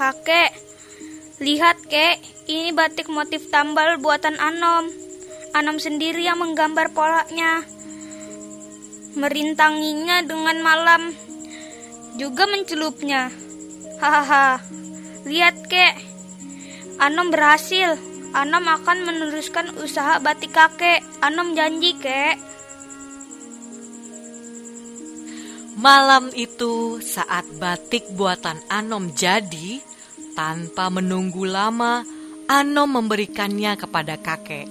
kakek. Lihat kek, ini batik motif tambal buatan Anom. Anom sendiri yang menggambar polanya. Merintanginya dengan malam. Juga mencelupnya. Hahaha. Lihat kek. Anom berhasil. Anom akan meneruskan usaha batik kakek. Anom janji kek. Malam itu saat batik buatan Anom jadi, tanpa menunggu lama, Anom memberikannya kepada kakek.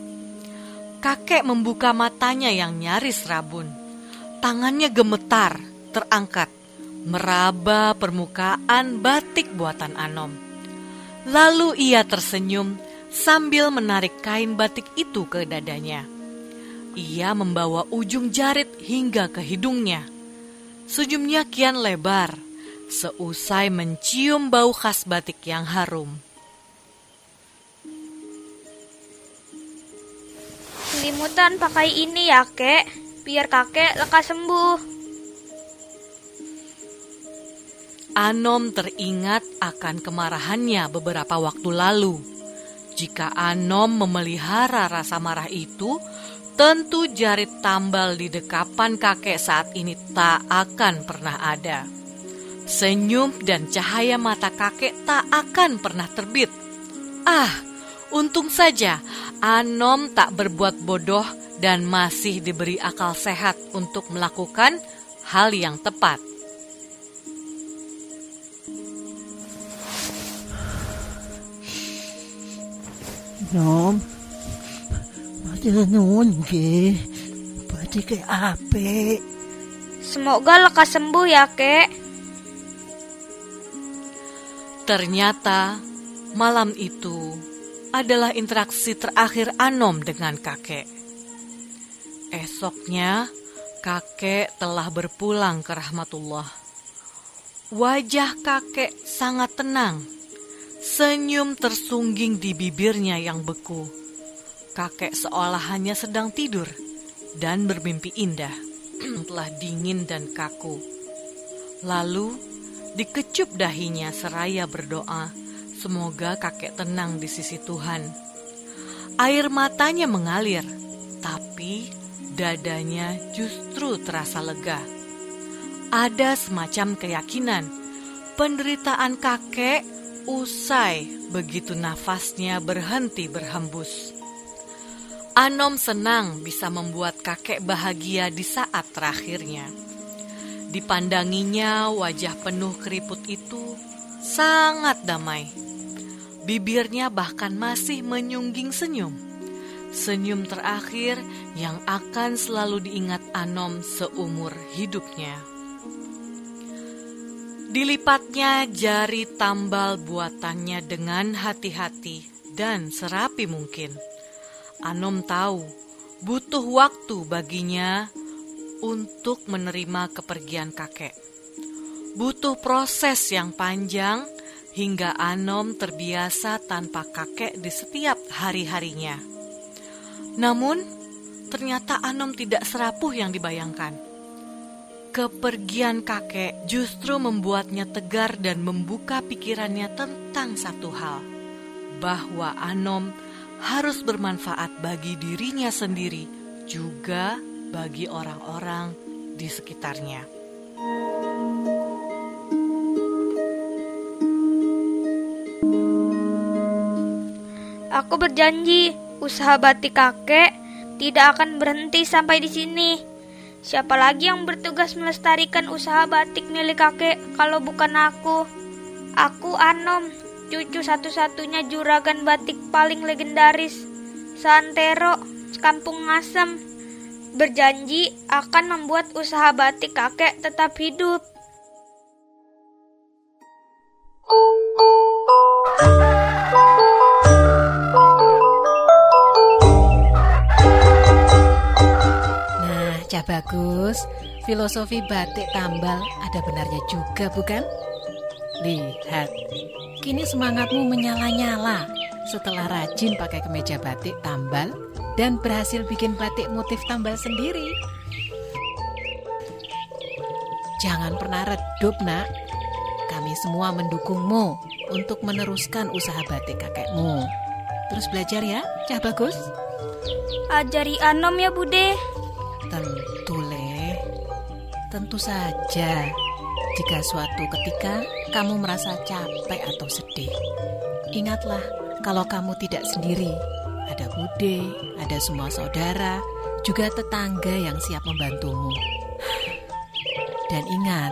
Kakek membuka matanya yang nyaris rabun. Tangannya gemetar, terangkat, meraba permukaan batik buatan Anom. Lalu ia tersenyum sambil menarik kain batik itu ke dadanya. Ia membawa ujung jarit hingga ke hidungnya. Senyumnya kian lebar, seusai mencium bau khas batik yang harum. Selimutan pakai ini ya, kek. Biar kakek lekas sembuh. Anom teringat akan kemarahannya beberapa waktu lalu. Jika Anom memelihara rasa marah itu, tentu jarit tambal di dekapan kakek saat ini tak akan pernah ada. Senyum dan cahaya mata kakek tak akan pernah terbit. Ah, untung saja Anom tak berbuat bodoh dan masih diberi akal sehat untuk melakukan hal yang tepat. Nom, Matur nuwun nggih. Badhe ke apik. Semoga lekas sembuh ya, kek. Ternyata malam itu adalah interaksi terakhir Anom dengan kakek. Esoknya, kakek telah berpulang ke rahmatullah. Wajah kakek sangat tenang. Senyum tersungging di bibirnya yang beku. Kakek seolah hanya sedang tidur dan bermimpi indah. telah dingin dan kaku. Lalu dikecup dahinya seraya berdoa, semoga kakek tenang di sisi Tuhan. Air matanya mengalir, tapi dadanya justru terasa lega. Ada semacam keyakinan penderitaan kakek usai begitu nafasnya berhenti berhembus. Anom senang bisa membuat kakek bahagia di saat terakhirnya. Dipandanginya wajah penuh keriput itu sangat damai. Bibirnya bahkan masih menyungging senyum. Senyum terakhir yang akan selalu diingat Anom seumur hidupnya. Dilipatnya jari tambal buatannya dengan hati-hati dan serapi mungkin. Anom tahu butuh waktu baginya untuk menerima kepergian kakek. Butuh proses yang panjang hingga Anom terbiasa tanpa kakek di setiap hari-harinya. Namun, ternyata Anom tidak serapuh yang dibayangkan. Kepergian kakek justru membuatnya tegar dan membuka pikirannya tentang satu hal, bahwa Anom harus bermanfaat bagi dirinya sendiri, juga bagi orang-orang di sekitarnya. Aku berjanji, usaha batik kakek tidak akan berhenti sampai di sini. Siapa lagi yang bertugas melestarikan usaha batik milik kakek kalau bukan aku? Aku Anom, cucu satu-satunya juragan batik paling legendaris, Santero, Kampung Ngasem, berjanji akan membuat usaha batik kakek tetap hidup. Nah, Cah Bagus, filosofi batik tambal ada benarnya juga bukan? Lihat, kini semangatmu menyala-nyala setelah rajin pakai kemeja batik tambal dan berhasil bikin batik motif tambal sendiri. Jangan pernah redup, nak. Kami semua mendukungmu untuk meneruskan usaha batik kakekmu. Terus belajar ya, Cah Bagus? Ajari Anom ya Bude. Tentu, Le. Tentu saja. Jika suatu ketika kamu merasa capek atau sedih, ingatlah kalau kamu tidak sendiri. Ada Bude, ada semua saudara, juga tetangga yang siap membantumu. Dan ingat,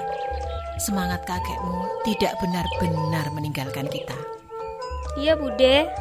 semangat kakekmu tidak benar-benar meninggalkan kita. Iya Bude.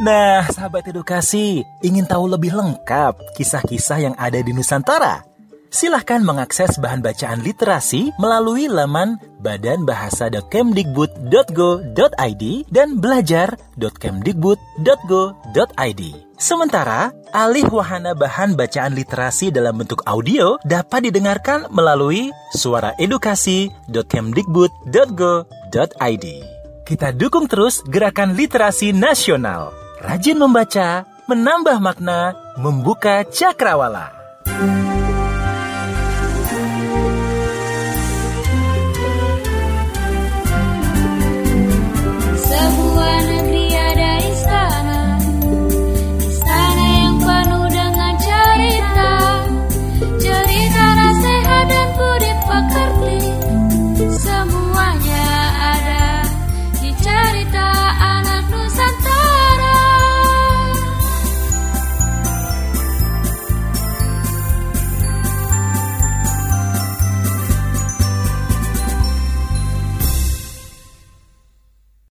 Nah, sahabat edukasi, ingin tahu lebih lengkap kisah-kisah yang ada di Nusantara? Silahkan mengakses bahan bacaan literasi melalui laman badanbahasa.kemdikbud.go.id dan belajar.kemdikbud.go.id. Sementara, alih wahana bahan bacaan literasi dalam bentuk audio dapat didengarkan melalui suaraedukasi.kemdikbud.go.id. Kita dukung terus gerakan literasi nasional. Rajin membaca, menambah makna, membuka cakrawala.